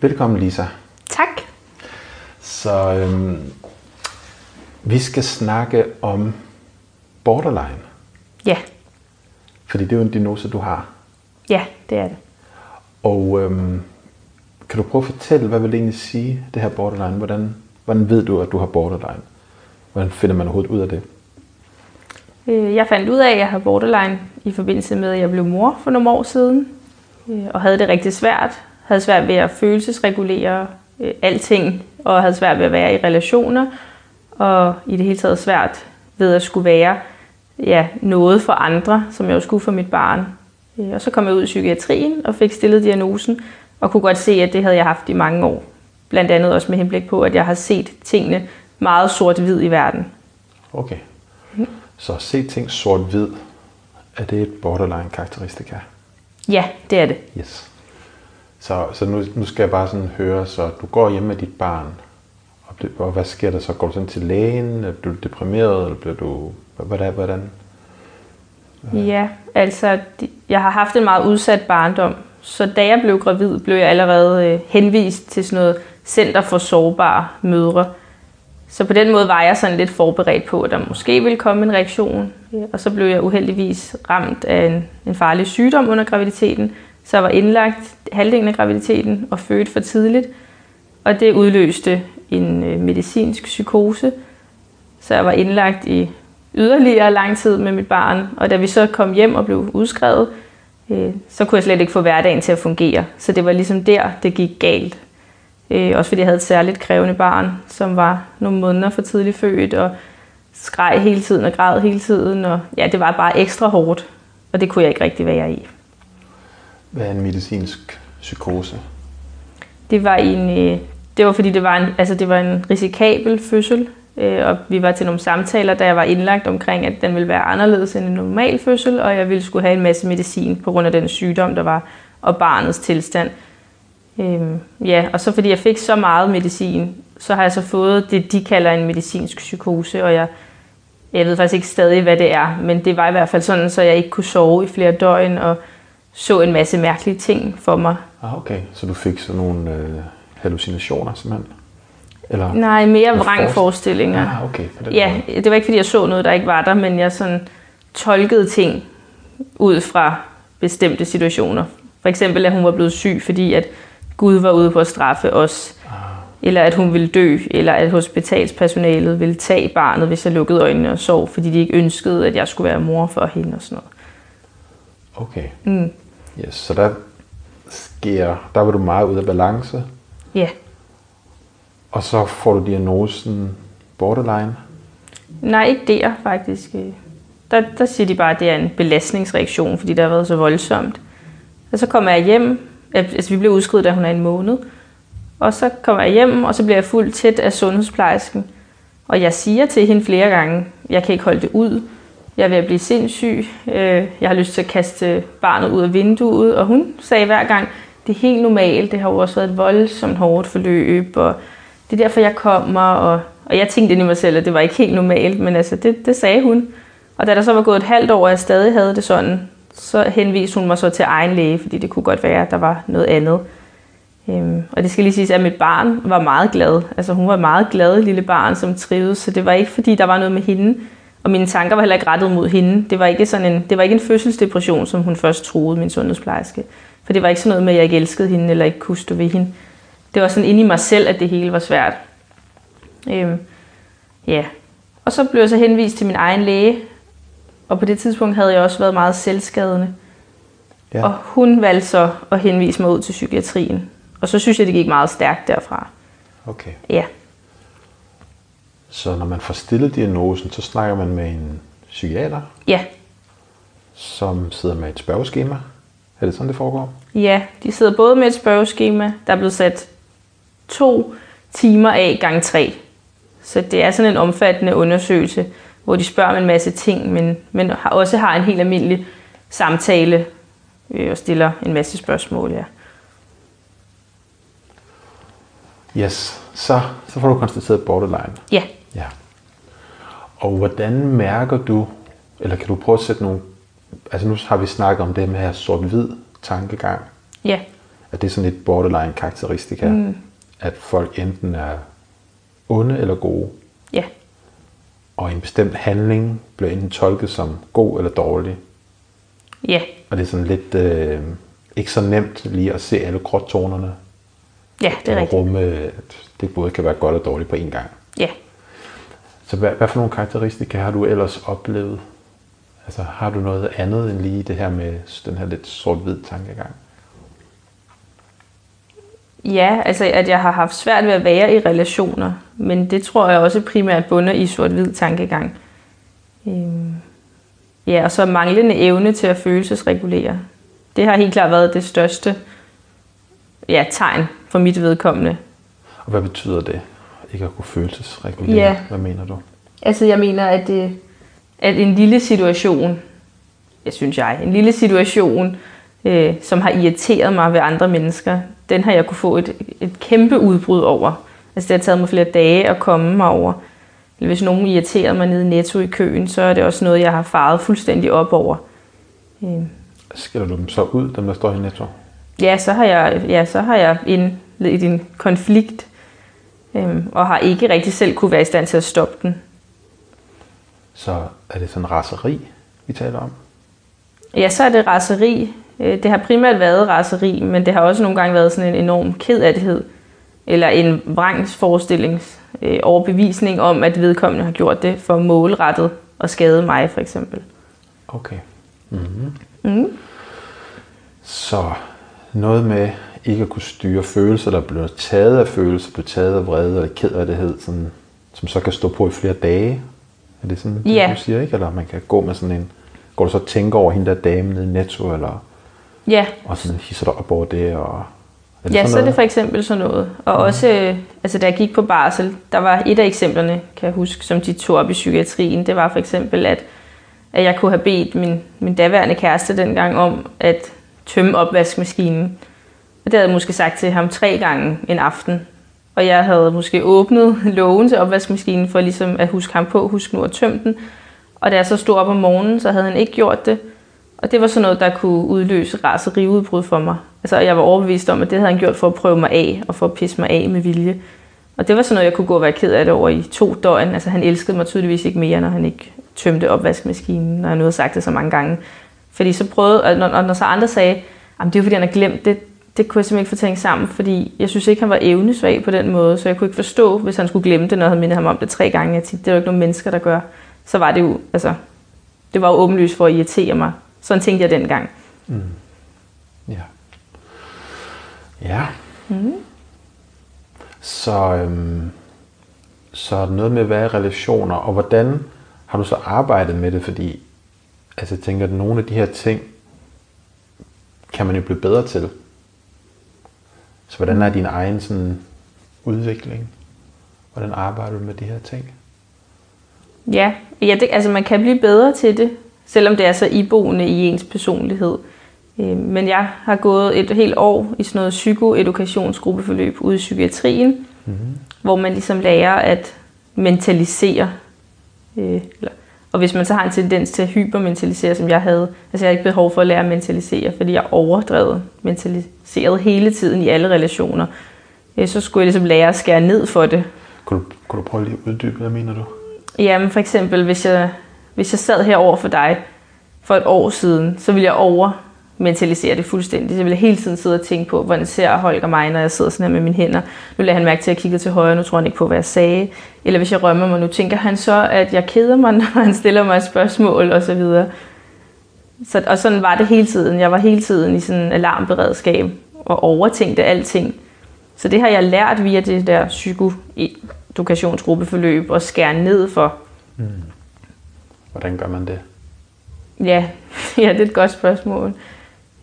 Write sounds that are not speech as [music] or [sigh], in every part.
Velkommen, Lisa. Tak. Så øhm, vi skal snakke om borderline, Ja, fordi det er jo en diagnose, du har. ja, det er det. Og øhm, kan du prøve at fortælle, hvad vil det egentlig sige, det her borderline? Hvordan, hvordan ved du, at du har borderline? Hvordan finder man overhovedet ud af det? Øh, Jeg fandt ud af, at jeg har borderline i forbindelse med, at jeg blev mor for nogle år siden. øh, Og havde det rigtig svært. Havde svært ved at følelsesregulere øh, alting. Og havde svært ved at være i relationer. Og i det hele taget svært ved at skulle være ja, noget for andre, som jeg jo skulle for mit barn. Øh, Og så kom jeg ud i psykiatrien og fik stillet diagnosen. Og kunne godt se, at det havde jeg haft i mange år. Blandt andet også med henblik på, at jeg har set tingene meget sort-hvid i verden. Okay. Så at se ting sort-hvid, er det et borderline-karakteristika? Ja, det er det. Yes. Så, så nu, nu skal jeg bare sådan høre, så du går hjem med dit barn, og, det, og hvad sker der så? Går du sådan til lægen? Er du deprimeret, eller bliver du... Hvordan? hvordan? Ja, altså jeg har haft en meget udsat barndom, så da jeg blev gravid, blev jeg allerede øh, henvist til sådan noget center for sårbare mødre. Så på den måde var jeg sådan lidt forberedt på, at der måske ville komme en reaktion. Og så blev jeg uheldigvis ramt af en, en farlig sygdom under graviditeten, så jeg var indlagt halvdelen af graviditeten og født for tidligt. Og det udløste en øh, medicinsk psykose, så jeg var indlagt i yderligere lang tid med mit barn. Og da vi så kom hjem og blev udskrevet, øh, så kunne jeg slet ikke få hverdagen til at fungere. Så det var ligesom der, det gik galt. Øh, også fordi jeg havde et særligt krævende barn, som var nogle måneder for tidligt født, og skreg hele tiden og græd hele tiden. Og ja, det var bare ekstra hårdt, og det kunne jeg ikke rigtig være i. Hvad er en medicinsk psykose? Det var en, øh, det var fordi det var en, altså det var en risikabel fødsel, øh, og vi var til nogle samtaler, da jeg var indlagt omkring, at den ville være anderledes end en normal fødsel, og jeg ville skulle have en masse medicin på grund af den sygdom, der var, og barnets tilstand. Øhm, ja, og så fordi jeg fik så meget medicin, så har jeg så fået det, de kalder en medicinsk psykose, og jeg, jeg ved faktisk ikke stadig, hvad det er, men det var i hvert fald sådan, så jeg ikke kunne sove i flere døgn, og så en masse mærkelige ting for mig. Ah, okay. Så du fik sådan nogle øh, hallucinationer, simpelthen? Eller? Nej, mere vrangforestillinger. Ah, okay. Ja, måde. det var ikke fordi, jeg så noget, der ikke var der, men jeg sådan tolkede ting ud fra bestemte situationer. For eksempel, at hun var blevet syg, fordi at Gud var ude på at straffe os. Eller at hun ville dø, eller at hospitalspersonalet ville tage barnet, hvis jeg lukkede øjnene og sov, fordi de ikke ønskede, at jeg skulle være mor for hende og sådan noget. Okay. Mm. Yes, så der sker, der var du meget ude af balance, Ja, og så får du diagnosen borderline. nej, ikke der faktisk. Der, der siger de bare, at det er en belastningsreaktion, fordi det har været så voldsomt. Og så kommer jeg hjem, altså vi blev udskrevet, da hun er en måned. Og så kommer jeg hjem, og så bliver jeg fuldt tæt af sundhedsplejersken. Og jeg siger til hende flere gange, jeg kan ikke holde det ud. Jeg er ved at blive sindssyg. Øh, Jeg har lyst til at kaste barnet ud af vinduet. Og hun sagde hver gang, det er helt normalt. Det har jo også været et voldsomt hårdt forløb. Og det er derfor, jeg kommer. Og, og jeg tænkte ind i mig selv, at det var ikke helt normalt. Men altså, det, det sagde hun. Og da der så var gået et halvt år, og jeg stadig havde det sådan, så henviste hun mig så til egen læge, fordi det kunne godt være, at der var noget andet. Øhm, og det skal lige siges, at mit barn var meget glad. Altså hun var meget glad lille barn, som trivedes, så det var ikke fordi, der var noget med hende. Og mine tanker var heller ikke rettet mod hende. Det var ikke, sådan en, det var ikke en fødselsdepression, som hun først troede, min sundhedsplejerske. For det var ikke sådan noget med, at jeg ikke elskede hende, eller ikke kunne stå ved hende. Det var sådan inde i mig selv, at det hele var svært. Øhm, ja. Og så blev jeg så henvist til min egen læge, og på det tidspunkt havde jeg også været meget selvskadende. Ja. Og hun valgte så at henvise mig ud til psykiatrien. Og så synes jeg, det gik meget stærkt derfra. Okay. Ja, Så når man får stillet diagnosen, så snakker man med en psykiater, ja, som sidder med et spørgeskema. Er det sådan, det foregår? ja. De sidder både med et spørgeskema, der er blevet sat to timer af gang tre. Så det er sådan en omfattende undersøgelse, hvor de spørger om en masse ting, men, men også har en helt almindelig samtale øh, og stiller en masse spørgsmål. Ja. Yes. Så, så får du konstateret borderline. ja, Ja. Og hvordan mærker du, eller kan du prøve at sætte nogle, altså nu har vi snakket om det med her sort-hvid tankegang. ja. at det er sådan et borderline karakteristika, mm. at folk enten er onde eller gode, Ja, og en bestemt handling bliver enten tolket som god eller dårlig. ja, Og det er sådan lidt øh, ikke så nemt lige at se alle gråtonerne. ja, det er og rigtigt. rumme, at det både kan være godt og dårligt på én gang. Ja. Så hvad, hvad for nogle karakteristika har du ellers oplevet? Altså har du noget andet end lige det her med den her lidt sort-hvid tankegang? Ja, altså at jeg har haft svært ved at være i relationer, men det tror jeg også primært bunder i sort-hvid tankegang. Øhm, ja, og så manglende evne til at følelsesregulere. Det har helt klart været det største ja, tegn for mit vedkommende. Og hvad betyder det? Ikke at kunne følelsesregulere? Ja. Hvad mener du? Altså jeg mener, at, det, at en lille situation, jeg synes jeg, en lille situation, øh, som har irriteret mig ved andre mennesker, den har jeg kunne få et, et kæmpe udbrud over. Altså det har taget mig flere dage at komme mig over. Eller hvis nogen irriterer mig nede i Netto i køen, så er det også noget, jeg har faret fuldstændig op over. Øh, Skiller du dem så ud, dem der står i netto? ja, så har jeg, ja, så har jeg en konflikt, øh, og har ikke rigtig selv kunne være i stand til at stoppe den. Så er det sådan raseri, vi taler om? Ja, så er det raseri. Øh, Det har primært været raseri, men det har også nogle gange været sådan en enorm kedattighed, eller en vrangsforestilling, øh, overbevisning om, at vedkommende har gjort det for målrettet at skade mig, for eksempel. Okay. Mm-hmm. Mm. Så noget med ikke at kunne styre følelser, der bliver taget af følelser, bliver taget af vrede eller kedattighed, sådan, som så kan stå på i flere dage. Er det sådan, det, Ja. du siger, ikke? Eller man kan gå med sådan en... Går du så og tænker over hende der dame nede i Netto, eller Ja, og sådan hisser dig op over det, og... Er ja sådan så er det for eksempel sådan noget. Og også, øh, altså da jeg gik på barsel, der var et af eksemplerne, kan jeg huske, som de tog op i psykiatrien, det var for eksempel, at, at jeg kunne have bedt min, min daværende kæreste dengang om at tømme opvaskemaskinen. Og det havde jeg måske sagt til ham tre gange en aften. Og jeg havde måske åbnet [laughs] lågen til opvaskemaskinen for ligesom at huske ham på, husk nu at tømme den. Og da jeg så stod op om morgenen, så havde han ikke gjort det. Og det var sådan noget, der kunne udløse raseriudbrud for mig. Altså, jeg var overbevist om, at det havde han gjort for at prøve mig af, og for at pisse mig af med vilje. Og det var sådan noget, jeg kunne gå og være ked af det over i to døgn. Altså, han elskede mig tydeligvis ikke mere, når han ikke tømte opvaskemaskinen, når jeg nu havde sagt det så mange gange. Fordi så prøvede, og når, og når så andre sagde, at det er fordi, han har glemt det, det kunne jeg simpelthen ikke få tænkt sammen, fordi jeg synes ikke, han var evnesvag på den måde, så jeg kunne ikke forstå, hvis han skulle glemme det, når jeg havde mindet ham om det tre gange. Jeg tænkte, det er jo ikke nogen mennesker, der gør. Så var det jo, altså, det var jo åbenlyst for at irritere mig. Sådan tænkte jeg dengang. Ja. Ja. Mm. Så, øhm, så noget med, hvad er relationer, og hvordan har du så arbejdet med det? Fordi altså, jeg tænker, at nogle af de her ting kan man jo blive bedre til. Så hvordan er din egen sådan, udvikling? Hvordan arbejder du med de her ting? Ja, ja det, altså man kan blive bedre til det, selvom det er så iboende i ens personlighed. Øh, Men jeg har gået et helt år i sådan noget psykoedukationsgruppeforløb ude i psykiatrien, mm-hmm. hvor man ligesom lærer at mentalisere. Øh, eller, og hvis man så har en tendens til at hypermentalisere, som jeg havde, altså jeg har ikke behov for at lære at mentalisere, fordi jeg overdrevet mentaliseret hele tiden i alle relationer, øh, så skulle jeg ligesom lære at skære ned for det. Kunne du, kunne du prøve lige at uddybe, hvad mener du? Jamen for eksempel, hvis jeg, hvis jeg sad her over for dig for et år siden, så ville jeg over mentalisere det fuldstændig. Så ville jeg hele tiden sidde og tænke på, hvordan ser Holger mig, når jeg sidder sådan her med mine hænder. Nu lader han mærke til, at jeg kigger til højre, nu tror han ikke på, hvad jeg sagde. Eller hvis jeg rømmer mig, nu tænker han så, at jeg keder mig, [laughs] når han stiller mig et spørgsmål og så videre. Så, og sådan var det hele tiden. Jeg var hele tiden i sådan en alarmberedskab og overtænkte alting. Så det har jeg lært via det der psykoedukationsgruppeforløb at skære ned for. Hvordan gør man det? Ja, [laughs] ja, det er et godt spørgsmål.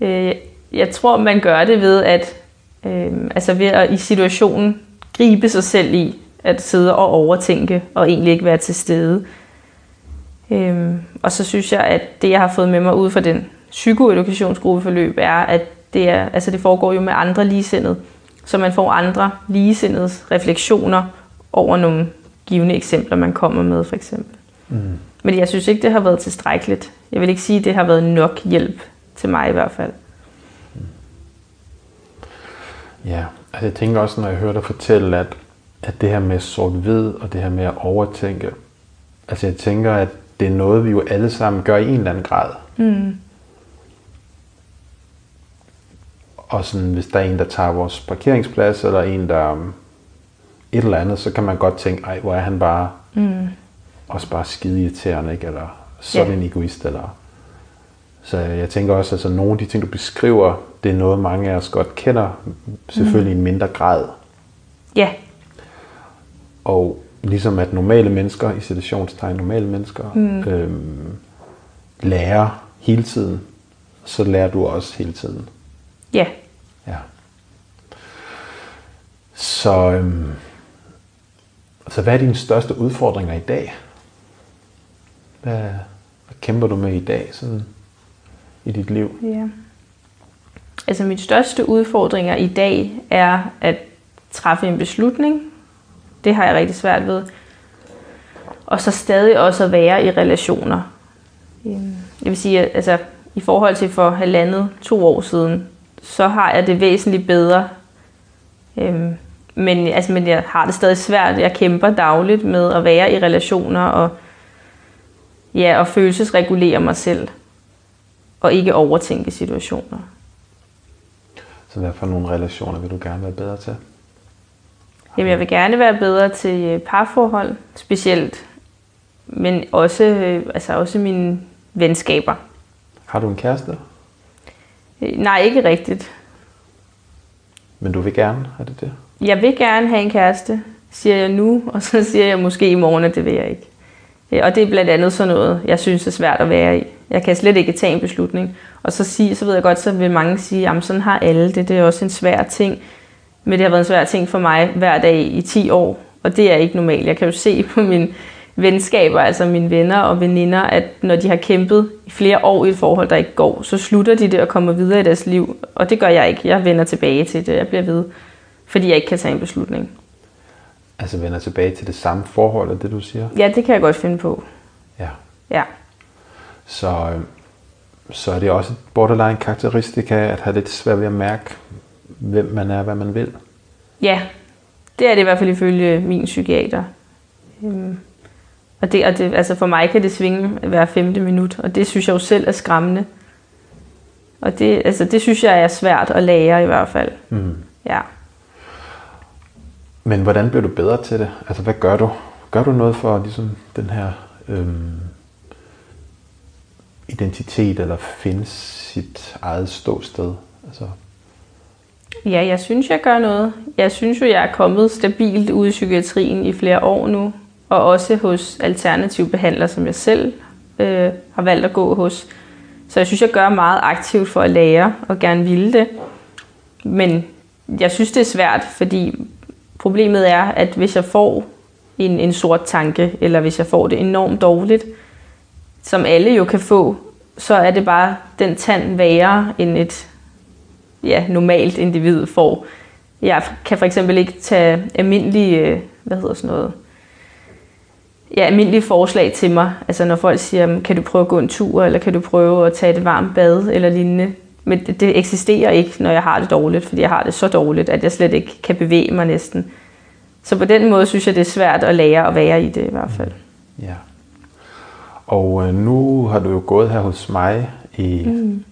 Øh, Jeg tror, man gør det ved at, øh, altså ved at i situationen gribe sig selv i at sidde og overtænke og egentlig ikke være til stede. Øh, Og så synes jeg, at det, jeg har fået med mig ud fra den psykoedukationsgruppeforløb, er, at det, er, altså det foregår jo med andre ligesindede. Så man får andre ligesindedes refleksioner over nogle givende eksempler, man kommer med, for eksempel. Mm. Men jeg synes ikke, det har været tilstrækkeligt. Jeg vil ikke sige, at det har været nok hjælp til mig i hvert fald. Ja, altså jeg tænker også, når jeg hører dig fortælle, at, at det her med sort-hvid og det her med at overtænke, altså jeg tænker, at det er noget, vi jo alle sammen gør i en eller anden grad. Mm. Og sådan, hvis der er en, der tager vores parkeringsplads, eller en, der um, et eller andet, så kan man godt tænke, ej, hvor er han bare Mm. også bare skide irriterende, ikke? Eller sådan Ja. en egoist, eller... Så jeg tænker også, at altså, nogle af de ting, du beskriver, det er noget, mange af os godt kender, selvfølgelig i en mindre grad. Ja, Og ligesom at normale mennesker, i situationstegn normale mennesker, mm. øhm, lærer hele tiden, så lærer du også hele tiden. ja. Ja. Så, øhm, så hvad er dine største udfordringer i dag? Hvad, hvad kæmper du med i dag sådan, i dit liv? Ja. Altså mit største udfordringer i dag er at træffe en beslutning. Det har jeg rigtig svært ved. Og så stadig også at være i relationer. Øhm, jeg vil sige, at altså, i forhold til for halvandet, to år siden, så har jeg det væsentligt bedre. Øhm, Men, altså, men jeg har det stadig svært. Jeg kæmper dagligt med at være i relationer og, ja, og følelsesregulere mig selv. Og ikke overtænke situationer. Så hvad for nogle relationer vil du gerne være bedre til? Jamen, jeg vil gerne være bedre til øh, parforhold, specielt. Men også, øh, altså også mine venskaber. Har du en kæreste? Øh, Nej, ikke rigtigt. Men du vil gerne, er det det? Jeg vil gerne have en kæreste, siger jeg nu, og så siger jeg måske i morgen, at det vil jeg ikke. Øh, og det er blandt andet sådan noget, jeg synes er svært at være i. Jeg kan slet ikke tage en beslutning. Og så, sige, så ved jeg godt, så vil mange sige, at sådan har alle det. Det er også en svær ting. Men det har været en svær ting for mig hver dag i 10 år. Og det er ikke normalt. Jeg kan jo se på mine venskaber, altså mine venner og veninder, at når de har kæmpet i flere år i et forhold, der ikke går, så slutter de det og kommer videre i deres liv. Og det gør jeg ikke. Jeg vender tilbage til det. Jeg bliver ved, fordi jeg ikke kan tage en beslutning. Altså vender tilbage til det samme forhold, er det du siger? Ja, det kan jeg godt finde på. Ja. Ja. Så, øh, så er det også et borderline karakteristika at have lidt svært ved at mærke, hvem man er, hvad man vil. Ja, det er det i hvert fald ifølge min psykiater. Øhm, Og, det, og det, altså for mig kan det svinge hver femte minut, og det synes jeg jo selv er skræmmende. Og det, altså det synes jeg er svært at lære i hvert fald. Mm. Ja. Men hvordan bliver du bedre til det? Altså hvad gør du? Gør du noget for ligesom den her øhm, identitet, eller finde sit eget ståsted? Altså, ja, jeg synes, jeg gør noget. Jeg synes jo, jeg er kommet stabilt ud i psykiatrien i flere år nu, og også hos alternativ behandler, som jeg selv øh, har valgt at gå hos. Så jeg synes, jeg gør meget aktivt for at lære og gerne ville det. Men jeg synes, det er svært, fordi problemet er, at hvis jeg får en, en sort tanke, eller hvis jeg får det enormt dårligt, som alle jo kan få, så er det bare den tand værre, end et ja, normalt individ får. Jeg kan for eksempel ikke tage almindelige, hvad hedder sådan noget, ja, almindelige forslag til mig. Altså når folk siger, kan du prøve at gå en tur, eller kan du prøve at tage et varmt bad, eller lignende. Men det, det eksisterer ikke, når jeg har det dårligt, fordi jeg har det så dårligt, at jeg slet ikke kan bevæge mig næsten. Så på den måde synes jeg, det er svært at lære at være i det i hvert fald. ja. Og øh, nu har du jo gået her hos mig i mm.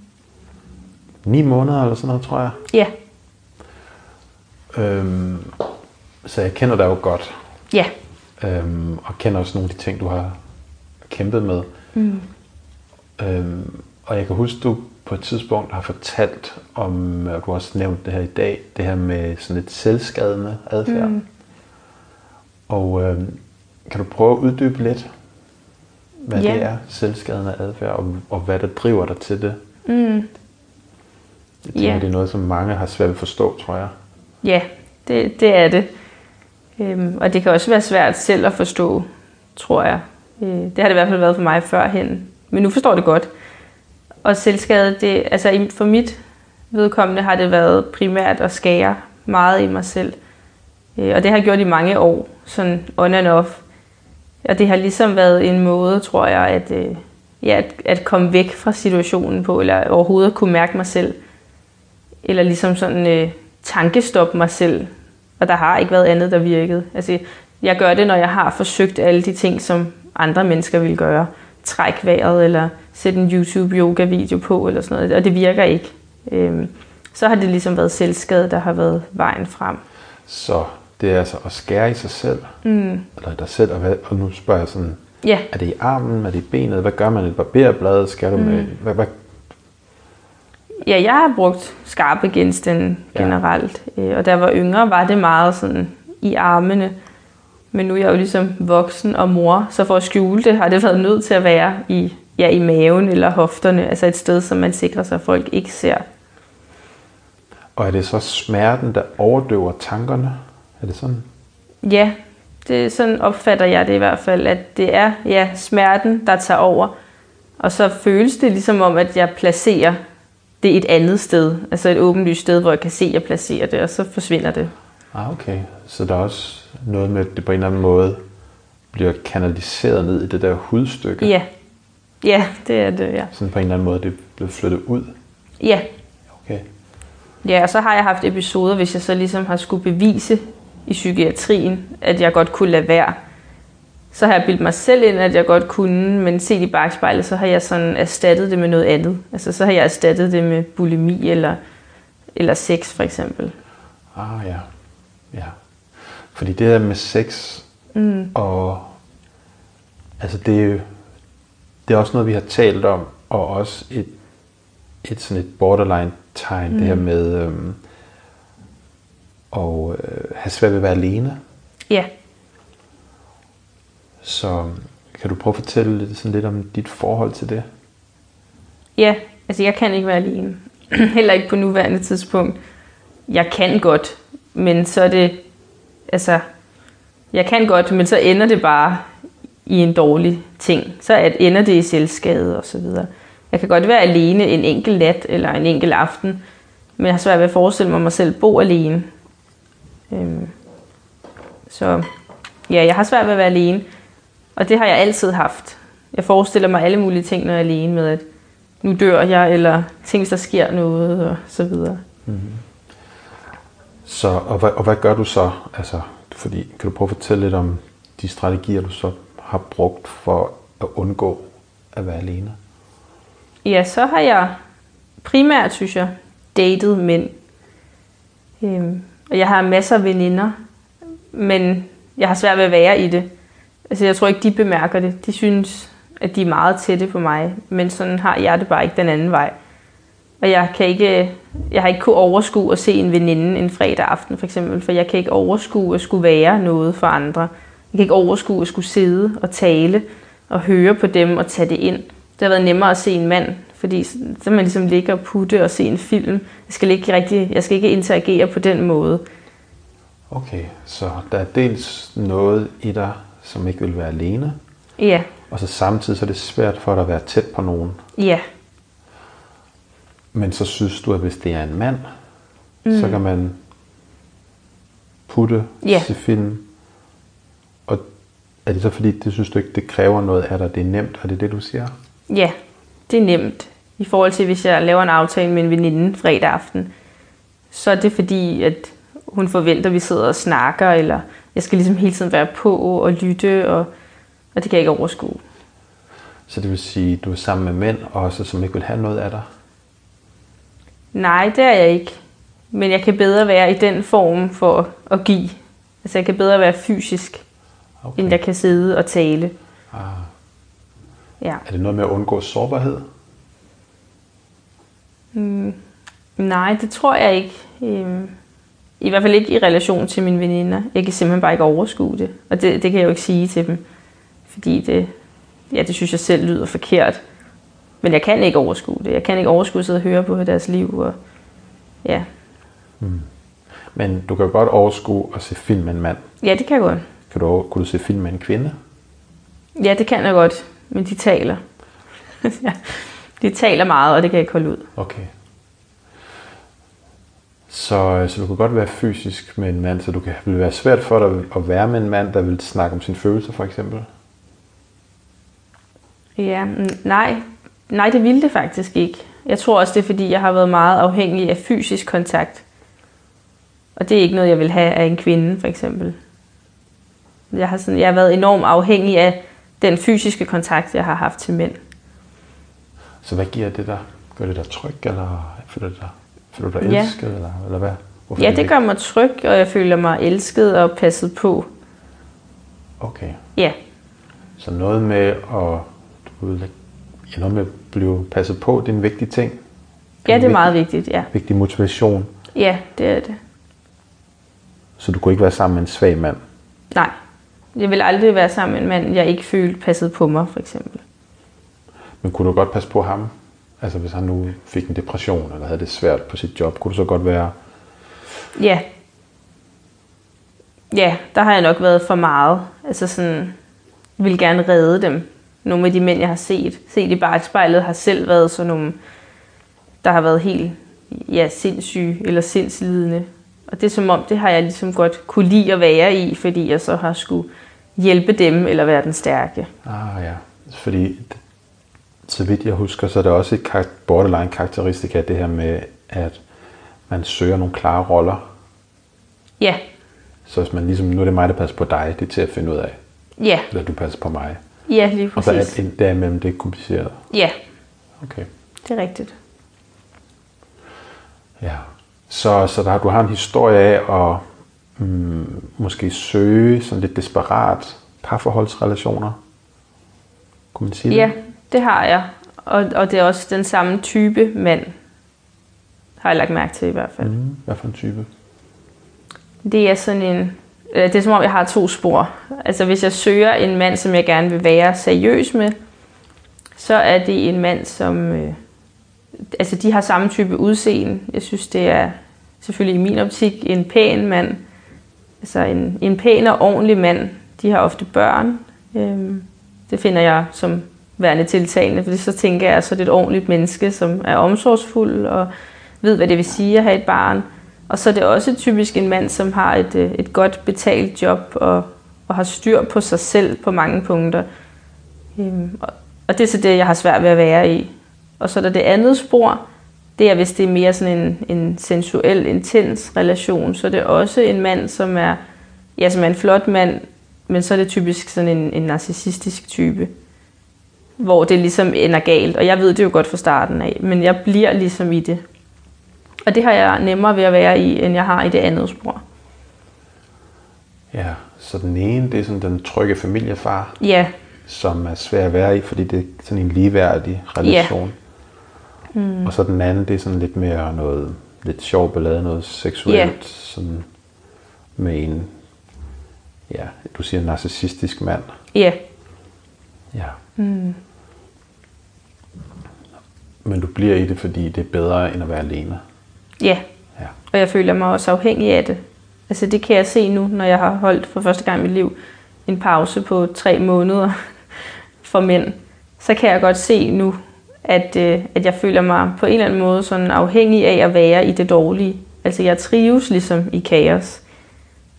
ni måneder eller sådan noget, tror jeg. Ja, Øhm, så jeg kender dig jo godt. ja, øhm, og kender også nogle af de ting, du har kæmpet med. Mm. Øhm, og jeg kan huske, du på et tidspunkt har fortalt om, og du har også nævnt det her i dag, det her med sådan et selvskadende adfærd. Mm. Og øhm, kan du prøve at uddybe lidt, hvad Ja. det er, selvskadende adfærd, og, og hvad der driver dig til det? mm. Jeg tænker, Ja. det er noget, som mange har svært ved at forstå, tror jeg. ja det, det er det. Øhm, og det kan også være svært selv at forstå, tror jeg. Øh, det har det i hvert fald været for mig førhen. Men nu forstår det godt. Og selvskade, det, altså for mit vedkommende har det været primært at skære meget i mig selv. Øh, og det har jeg gjort i mange år, sådan on and off. Og det har ligesom været en måde, tror jeg, at, øh, ja, at, at komme væk fra situationen på, eller overhovedet kunne mærke mig selv. Eller ligesom sådan øh, tankestoppe mig selv. Og der har ikke været andet, der virkede. Altså, jeg gør det, når jeg har forsøgt alle de ting, som andre mennesker vil gøre. Træk vejret, eller sætte en YouTube-yoga-video på, eller sådan noget. Og det virker ikke. Øhm, så har det ligesom været selvskade, der har været vejen frem. Så det er altså at skære i sig selv, mm. eller dig selv, og, hvad, og nu spørger jeg sådan, Ja, er det i armen, er det i benet, hvad gør man, et barberblad, skal du med, hvad, hvad, ja jeg har brugt skarpe genstande Ja. generelt. Øh, Og da jeg var yngre, var det meget sådan i armene. Men nu er jeg jo ligesom voksen og mor, så for at skjule det, har det været nødt til at være i, ja, i maven eller hofterne. Altså et sted, som man sikrer sig, at folk ikke ser. og er det så smerten, der overdøver tankerne? Er det sådan? Ja, det, sådan opfatter jeg det i hvert fald, at det er ja, smerten, der tager over. Og så føles det ligesom om, at jeg placerer det et andet sted. Altså et åbenlyst sted, hvor jeg kan se, at jeg placerer det, og så forsvinder det. Ah, okay. Så der er også noget med, at det på en eller anden måde bliver kanaliseret ned i det der hudstykke. Ja, ja det er det, ja. Sådan på en eller anden måde, det er blevet flyttet ud. Ja, Okay. ja og så har jeg haft episoder, hvis jeg så ligesom har skulle bevise i psykiatrien, at jeg godt kunne lade være. Så har jeg bildt mig selv ind, at jeg godt kunne, men set i bagspejlet, så har jeg sådan erstattet det med noget andet. Altså så har jeg erstattet det med bulimi eller, eller sex for eksempel. Ah, ja. Ja. Fordi det der med sex mm. og... Altså, det er. Det er også noget, vi har talt om, og også et, et sådan et borderline tegn, mm. det her med øhm, at øh, have svært ved at være alene. Ja, Så kan du prøve at fortælle lidt, sådan lidt om dit forhold til det? Ja, altså jeg kan ikke være alene. [clears throat] Heller ikke på nuværende tidspunkt. Jeg kan godt, men så er det, altså, jeg kan godt, men så ender det bare i en dårlig ting. Så at ender det i selvskade og så videre. Jeg kan godt være alene en enkelt nat eller en enkelt aften, men jeg har svært ved at forestille mig mig selv bo alene. Øhm, så ja, jeg har svært ved at være alene, og det har jeg altid haft. Jeg forestiller mig alle mulige ting, når jeg er alene med, at nu dør jeg, eller ting, hvis der sker noget, og så videre. Mhm. Så, og, hvad, og hvad gør du så? Altså, fordi, kan du prøve at fortælle lidt om de strategier, du så har brugt for at undgå at være alene? Ja, så har jeg primært, synes jeg, datet mænd. Øhm, og jeg har masser af veninder, men jeg har svært ved at være i det. Altså, jeg tror ikke, de bemærker det. De synes, at de er meget tætte på mig, men sådan har jeg det bare ikke den anden vej. Og jeg kan ikke, jeg har ikke kunne overskue at se en veninde en fredag aften, for eksempel, for jeg kan ikke overskue at skulle være noget for andre. Jeg kan ikke overskue at skulle sidde og tale og høre på dem og tage det ind. Det har været nemmere at se en mand, fordi så så man ligesom ligger og putte og se en film. Jeg skal ikke, rigtig, jeg skal ikke interagere på den måde. Okay, så der er dels noget i dig, som ikke vil være alene, Ja, og så samtidig så er det svært for dig at være tæt på nogen. ja, Men så synes du, at hvis det er en mand, mm. så kan man putte, Ja. se film. Og er det så fordi, det synes du ikke, det kræver noget af dig, det er nemt, er det det, du siger? ja, det er nemt. I forhold til, hvis jeg laver en aftale med en veninde fredag aften, så er det fordi, at hun forventer, at vi sidder og snakker, eller jeg skal ligesom hele tiden være på og lytte, og, og det kan jeg ikke overskue. Så det vil sige, at du er sammen med mænd også, som ikke vil have noget af dig? Nej, det er jeg ikke. Men jeg kan bedre være i den form for at give. Altså jeg kan bedre være fysisk, okay. end jeg kan sidde og tale. Ah. Ja. Er det noget med at undgå sårbarhed? Nej, det tror jeg ikke. Øhm, I hvert fald ikke i relation til mine veninder. Jeg kan simpelthen bare ikke overskue det. Og det, det kan jeg jo ikke sige til dem. Fordi det, ja, det synes jeg selv lyder forkert. Men jeg kan ikke overskue det. Jeg kan ikke overskue at sidde og høre på deres liv. Og, ja. Men du kan godt overskue at se film med en mand. ja, det kan jeg godt. Kan du, kunne du se film med en kvinde? Ja, det kan jeg godt. Men de taler. [laughs] De taler meget, og det kan jeg ikke holde ud. Okay. Så, så du kan godt være fysisk med en mand, så du kan, vil det være svært for dig at være med en mand, der vil snakke om sine følelser, for eksempel? Ja, mm, nej. Nej, det ville det faktisk ikke. Jeg tror også, det er, fordi jeg har været meget afhængig af fysisk kontakt. Og det er ikke noget, jeg vil have af en kvinde, for eksempel. Jeg har, sådan, jeg har været enormt afhængig af den fysiske kontakt, jeg har haft til mænd. Så hvad giver det dig? Gør det dig tryg, eller føler du dig, føler du dig Ja. elsket, eller, eller hvad? Hvorfor Ja, det vigtigt? gør mig tryg, og jeg føler mig elsket og passet på. Okay. Ja, Så noget med at, du ved, ja, noget med blive passet på, det er en vigtig ting. ja det er vigtig- meget vigtigt, ja. Vigtig motivation. Ja, det er det. Så du kunne ikke være sammen med en svag mand. Nej, jeg vil aldrig være sammen med en mand, jeg ikke følte passet på mig, for eksempel. Men kunne du godt passe på ham? Altså hvis han nu fik en depression, eller havde det svært på sit job, kunne du så godt være... Ja. Ja, der har jeg nok været for meget. Altså sådan, vil gerne redde dem. Nogle af de mænd, jeg har set, set i bagspejlet, har selv været sådan nogle, der har været helt ja, sindssyge eller sindslidende. Og det er som om, det har jeg ligesom godt kunne lide at være i, fordi jeg så har skulle hjælpe dem eller være den stærke. Ah ja, fordi så vidt jeg husker, så er det også et borderline karakteristika, det her med, at man søger nogle klare roller. Ja, Så hvis man ligesom, nu er det mig, der passer på dig, det er til at finde ud af. ja, Eller du passer på mig. Ja, lige Og så præcis. alt ind derimellem, det er kompliceret. Ja, Okay. det er rigtigt. Ja. Så, så der, du har en historie af at mm, måske søge sådan lidt desperat parforholdsrelationer. Kunne man sige Ja, det? det har jeg. Og, og det er også den samme type mand, har jeg lagt mærke til i hvert fald. Mm, hvad for en type? Det er sådan en... Øh, det er som om, jeg har to spor. Altså, hvis jeg søger en mand, som jeg gerne vil være seriøs med, så er det en mand, som... Øh, altså, de har samme type udseende. Jeg synes, det er selvfølgelig i min optik en pæn mand. Altså, en, en pæn og ordentlig mand. De har ofte børn. Øhm, det finder jeg som værende tiltagende, fordi så tænker jeg, så er det et ordentligt menneske, som er omsorgsfuld og ved, hvad det vil sige at have et barn. Og så er det også typisk en mand, som har et, øh, et godt betalt job og, og har styr på sig selv på mange punkter. Øhm, og, og det er så det, jeg har svært ved at være i. Og så er der det andet spor, det er, hvis det er mere sådan en, en sensuel, intens relation, så er det også en mand, som er, ja, som er en flot mand, men så er det typisk sådan en, en narcissistisk type, hvor det ligesom ender galt. Og jeg ved det jo godt fra starten af, men jeg bliver ligesom i det. Og det har jeg nemmere ved at være i, end jeg har i det andet spor. Ja, så den ene, det er sådan den trygge familiefar, Ja, som er svær at være i, fordi det er sådan en ligeværdig relation. Mm. Og så den anden, det er sådan lidt mere noget lidt sjov ballade, noget seksuelt, Ja. sådan med en, ja, du siger narcissistisk mand. ja, Ja. Mm. Men du bliver i det, fordi det er bedre end at være alene. Ja. Ja. Og jeg føler mig også afhængig af det. Altså det kan jeg se nu, når jeg har holdt for første gang i mit liv en pause på tre måneder [laughs] for mænd. Så kan jeg godt se nu, at, øh, at jeg føler mig på en eller anden måde sådan afhængig af at være i det dårlige. Altså jeg trives ligesom i kaos.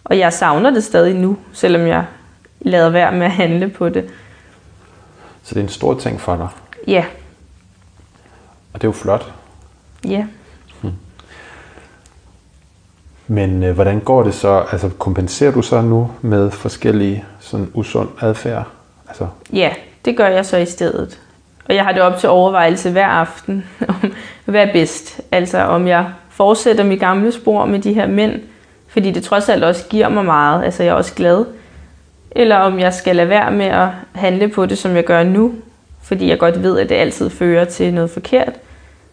Og jeg savner det stadig nu, selvom jeg lader være med at handle på det. Så det er en stor ting for dig, Ja, og det er jo flot. ja. Men øh, hvordan går det så? Altså kompenserer du så nu med forskellige sådan usund adfærd? Altså, Ja, det gør jeg så i stedet. Og jeg har det op til overvejelse hver aften, om hvad er bedst. Altså om jeg fortsætter mit gamle spor med de her mænd, fordi det trods alt også giver mig meget, altså jeg er også glad. Eller om jeg skal lade være med at handle på det, som jeg gør nu, fordi jeg godt ved, at det altid fører til noget forkert.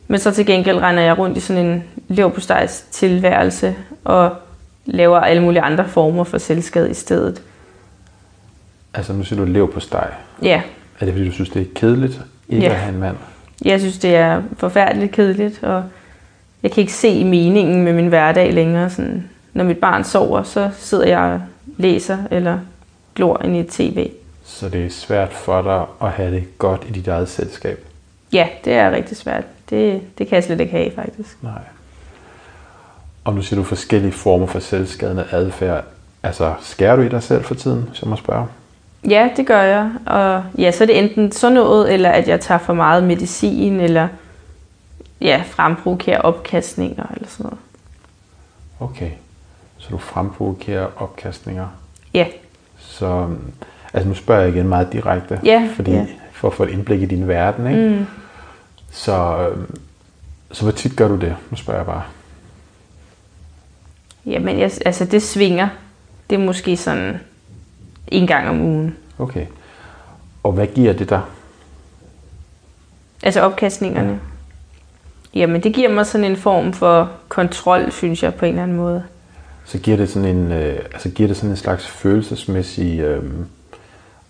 Men så til gengæld render jeg rundt i sådan en leverpostejs tilværelse og laver alle mulige andre former for selvskade i stedet. altså nu siger du lev på steg. Ja, Er det fordi, du synes, det er kedeligt ikke Ja. at have en mand? Jeg synes, det er forfærdeligt kedeligt, og jeg kan ikke se meningen med min hverdag længere. Sådan, når mit barn sover, så sidder jeg og læser eller glor ind i et tv. Så det er svært for dig at have det godt i dit eget selskab? Ja, det er rigtig svært. Det, det kan jeg slet ikke have, faktisk. Nej. Og nu siger du forskellige former for selvskadende adfærd. Altså, skærer du i dig selv for tiden, jeg må spørge? Ja, det gør jeg. Og ja, så er det enten sådan noget, eller at jeg tager for meget medicin, eller ja, fremprovokerer opkastninger eller sådan noget. Okay. Så du fremprovokerer opkastninger. Ja, Så altså nu spørger jeg igen meget direkte, Ja, fordi, ja. for at få et indblik i din verden. Ikke? Mm. Så, øhm, så hvor tit gør du det? Nu spørger jeg bare. Jamen, jeg, altså det svinger. Det er måske sådan en gang om ugen. Okay. Og hvad giver det dig? Altså opkastningerne. Jamen, det giver mig sådan en form for kontrol, synes jeg, på en eller anden måde. Så giver det sådan en, øh, altså giver det sådan en slags følelsesmæssig øh,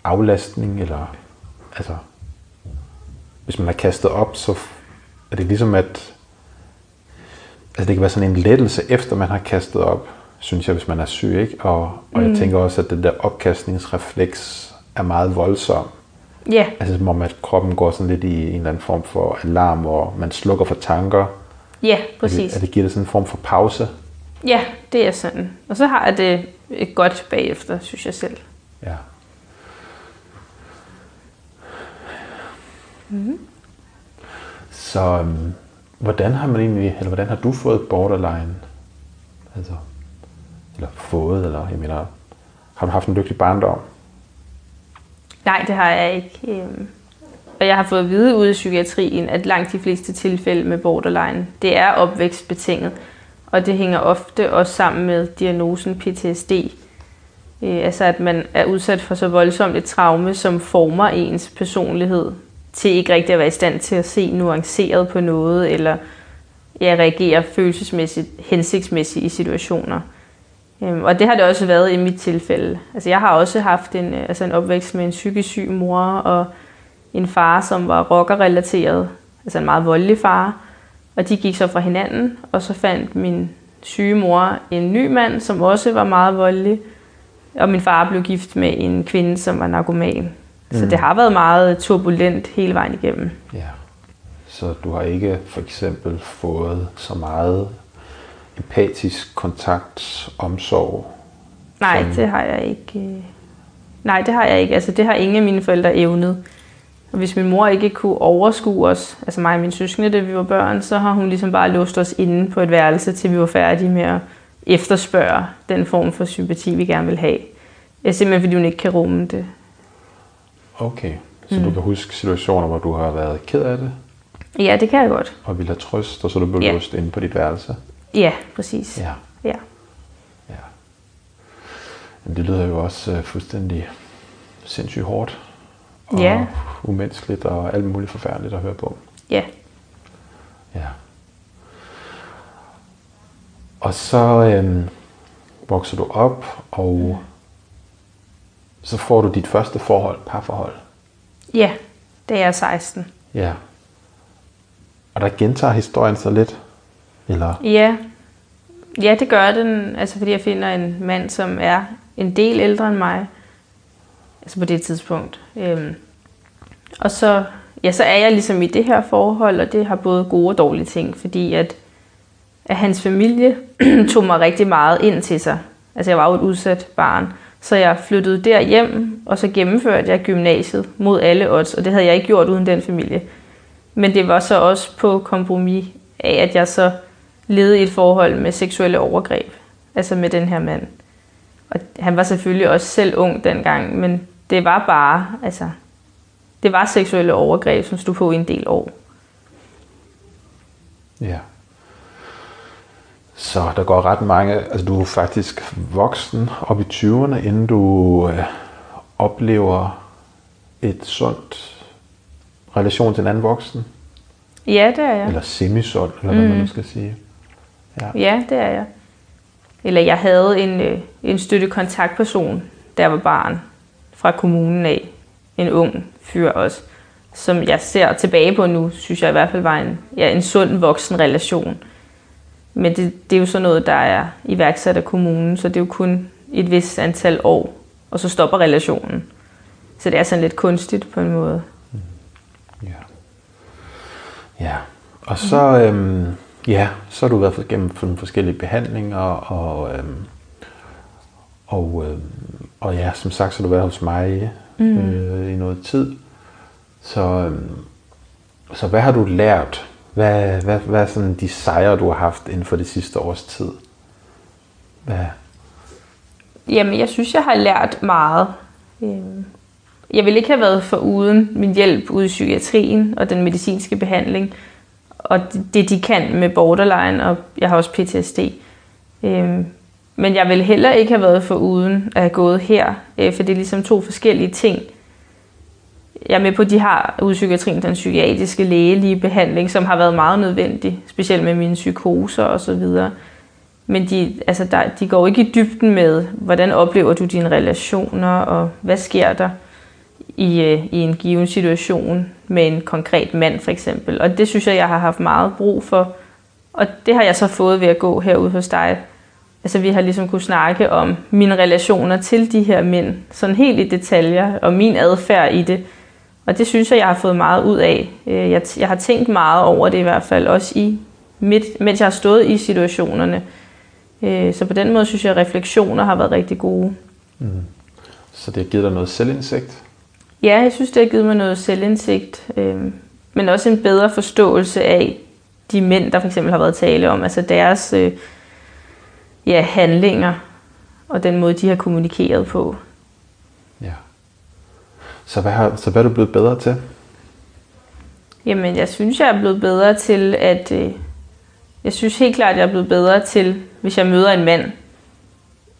aflastning, eller altså, hvis man er kastet op, så er det ligesom at, altså det kan være sådan en lettelse efter man har kastet op, synes jeg, hvis man er syg, ikke? Og, og mm. jeg tænker også, at den der opkastningsrefleks er meget voldsom. Ja, Altså som om, at kroppen går sådan lidt i en eller anden form for alarm, hvor man slukker for tanker. ja, At præcis. det, at det giver det sådan en form for pause. Ja, det er sådan. Og så har jeg det godt bagefter, synes jeg selv. Ja. Mhm. Så øhm, hvordan har man egentlig, eller hvordan har du fået borderline? Altså, eller fået, eller jeg mener, har du haft en lykkelig barndom? Nej, det har jeg ikke. Øhm. Og jeg har fået at vide ude i psykiatrien, at langt de fleste tilfælde med borderline, det er opvækstbetinget. Og det hænger ofte også sammen med diagnosen PTSD. Øh, altså at man er udsat for så voldsomt et traume, som former ens personlighed til ikke rigtig at være i stand til at se nuanceret på noget, eller ja, reagere følelsesmæssigt, hensigtsmæssigt i situationer. Øhm, og det har det også været i mit tilfælde. Altså jeg har også haft en, øh, altså en opvækst med en psykisk syg mor og en far, som var rockerrelateret, altså en meget voldelig far. Og de gik så fra hinanden, og så fandt min syge mor en ny mand, som også var meget voldelig. Og min far blev gift med en kvinde, som var narkoman. Så Mm. det har været meget turbulent hele vejen igennem. Ja. Så du har ikke for eksempel fået så meget empatisk kontakt, omsorg? Nej, Som- det har jeg ikke. øh. Nej, det har jeg ikke. Altså, det har ingen af mine forældre evnet. Og hvis min mor ikke kunne overskue os, altså mig og mine søskende, da vi var børn, så har hun ligesom bare låst os inde på et værelse, til vi var færdige med at efterspørge den form for sympati, vi gerne vil have. Simpelthen fordi hun ikke kan rumme det. Okay. Så mm. du kan huske situationer, hvor du har været ked af det, Ja, det kan jeg godt. og ville have trøst, og så du blev Ja. låst inde på dit værelse? Ja, præcis. Ja. Ja. ja. Men det lyder jo også uh, fuldstændig sindssygt hårdt. Og Ja. umenneskeligt og alt muligt forfærdeligt at høre på. Ja. Ja. Og så øhm, vokser du op, og så får du dit første forhold, parforhold. Ja, jeg er 16. Ja. Og der gentager historien sig lidt. Eller? Ja. ja, det gør den. Altså fordi jeg finder en mand, som er en del ældre end mig. Altså på det tidspunkt. Øhm, og så, ja, så er jeg ligesom i det her forhold, og det har både gode og dårlige ting, fordi at, at hans familie [clears throat] tog mig rigtig meget ind til sig. Altså jeg var jo et udsat barn. Så jeg flyttede der hjem, og så gennemførte jeg gymnasiet mod alle odds, og det havde jeg ikke gjort uden den familie. Men det var så også på kompromis af, at jeg så levede i et forhold med seksuelle overgreb. Altså med den her mand. Og han var selvfølgelig også selv ung dengang, men det var bare, altså, det var seksuelle overgreb, som stod på i en del år. Ja. Så der går ret mange, altså du er faktisk voksen op i 20'erne, inden du øh, oplever et sundt relation til en anden voksen. Ja, det er jeg. Eller semisund, eller hvad man nu skal sige. Ja. Ja, det er jeg. Eller jeg havde en, øh, en støttekontaktperson, jeg var barn, fra kommunen af. En ung fyr også, som jeg ser tilbage på nu, synes jeg i hvert fald var en, ja, en sund voksen relation. Men det, det er jo sådan noget, der er iværksat af kommunen, så det er jo kun et vis antal år, og så stopper relationen. Så det er sådan lidt kunstigt på en måde. Ja. Ja. Og så, øhm, ja, så har du været gennem nogle forskellige behandlinger, og, øhm, og, øhm, og ja, som sagt, så har du været hos mig mm. øh, i noget tid. Så, øhm, så hvad har du lært? Hvad, hvad, hvad er sådan de sejre, du har haft inden for det sidste års tid? Hvad, Jamen, jeg synes, jeg har lært meget. Øhm, jeg ville ikke have været for uden min hjælp ude i psykiatrien og den medicinske behandling, og det, de kan med borderline, og jeg har også PTSD. Øhm, men jeg ville heller ikke have været for uden at have gået her, øh, for det er ligesom to forskellige ting. Jeg er med på, at de har ude i psykiatrien den psykiatriske lægelige behandling, som har været meget nødvendig, specielt med mine psykoser og så videre. Men de, altså der, de går ikke i dybden med, hvordan oplever du dine relationer, og hvad sker der i, øh, i en given situation med en konkret mand for eksempel. Og det synes jeg, jeg har haft meget brug for. Og det har jeg så fået ved at gå herude hos dig. Altså vi har ligesom kunne snakke om mine relationer til de her mænd, sådan helt i detaljer, og min adfærd i det. Og det synes jeg, jeg har fået meget ud af. Øh, Jeg, jeg har tænkt meget over det i hvert fald, også i midt, mens jeg har stået i situationerne. Øh, Så på den måde synes jeg, at refleksioner har været rigtig gode. Så det har givet dig noget selvindsigt. Ja, jeg synes, det har givet mig noget selvindsigt, øh, men også en bedre forståelse af de mænd, der for eksempel har været tale om, altså deres øh, ja, handlinger og den måde, de har kommunikeret på. Så hvad, har, så hvad er du blevet bedre til? Jamen, jeg synes, jeg er blevet bedre til at... Øh, jeg synes helt klart, jeg er blevet bedre til, hvis jeg møder en mand,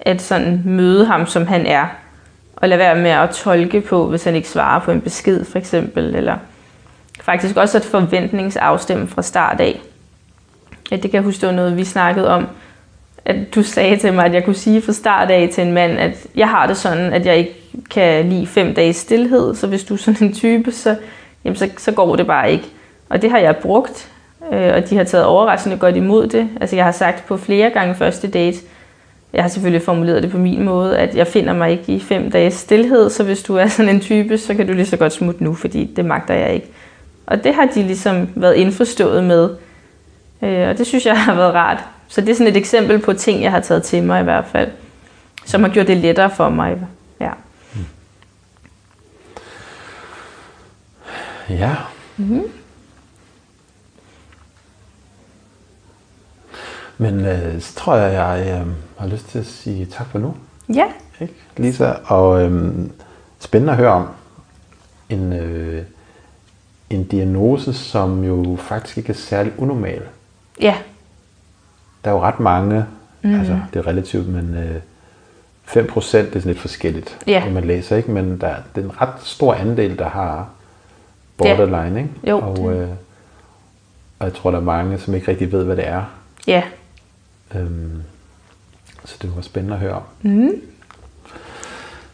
at sådan møde ham, som han er. Og lade være med at tolke på, hvis han ikke svarer på en besked, for eksempel. Eller faktisk også at forventningsafstemme fra start af. At det kan jeg huske, det var noget, vi snakkede om. At du sagde til mig, at jeg kunne sige fra start af til en mand, at jeg har det sådan, at jeg ikke kan lide fem dages stillhed. Så hvis du er sådan en type, så, jamen så, så går det bare ikke. Og det har jeg brugt, øh, og de har taget overraskende godt imod det. Altså jeg har sagt på flere gange første date, jeg har selvfølgelig formuleret det på min måde, at jeg finder mig ikke i fem dages stillhed, så hvis du er sådan en type, så kan du lige så godt smutte nu, fordi det magter jeg ikke. Og det har de ligesom været indforstået med, øh, og det synes jeg har været rart. Så det er sådan et eksempel på ting, jeg har taget til mig i hvert fald, som har gjort det lettere for mig. Ja. Ja. Mhm. Men øh, så tror jeg, jeg øh, har lyst til at sige tak for nu. ja, Ikke, Lisa? Og øh, spændende at høre om en, øh, en diagnose, som jo faktisk ikke er særlig unormal. ja, Der er jo ret mange, mm. altså det er relativt, men øh, 5% det er sådan lidt forskelligt, Ja. når man læser, ikke? Men der, det er en ret stor andel, der har borderline, ikke? Jo, Og, øh, og jeg tror, der er mange, som ikke rigtig ved, hvad det er. ja. Øhm, så det var spændende at høre om. Mm.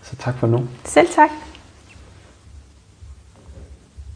Så tak for nu. Selv tak.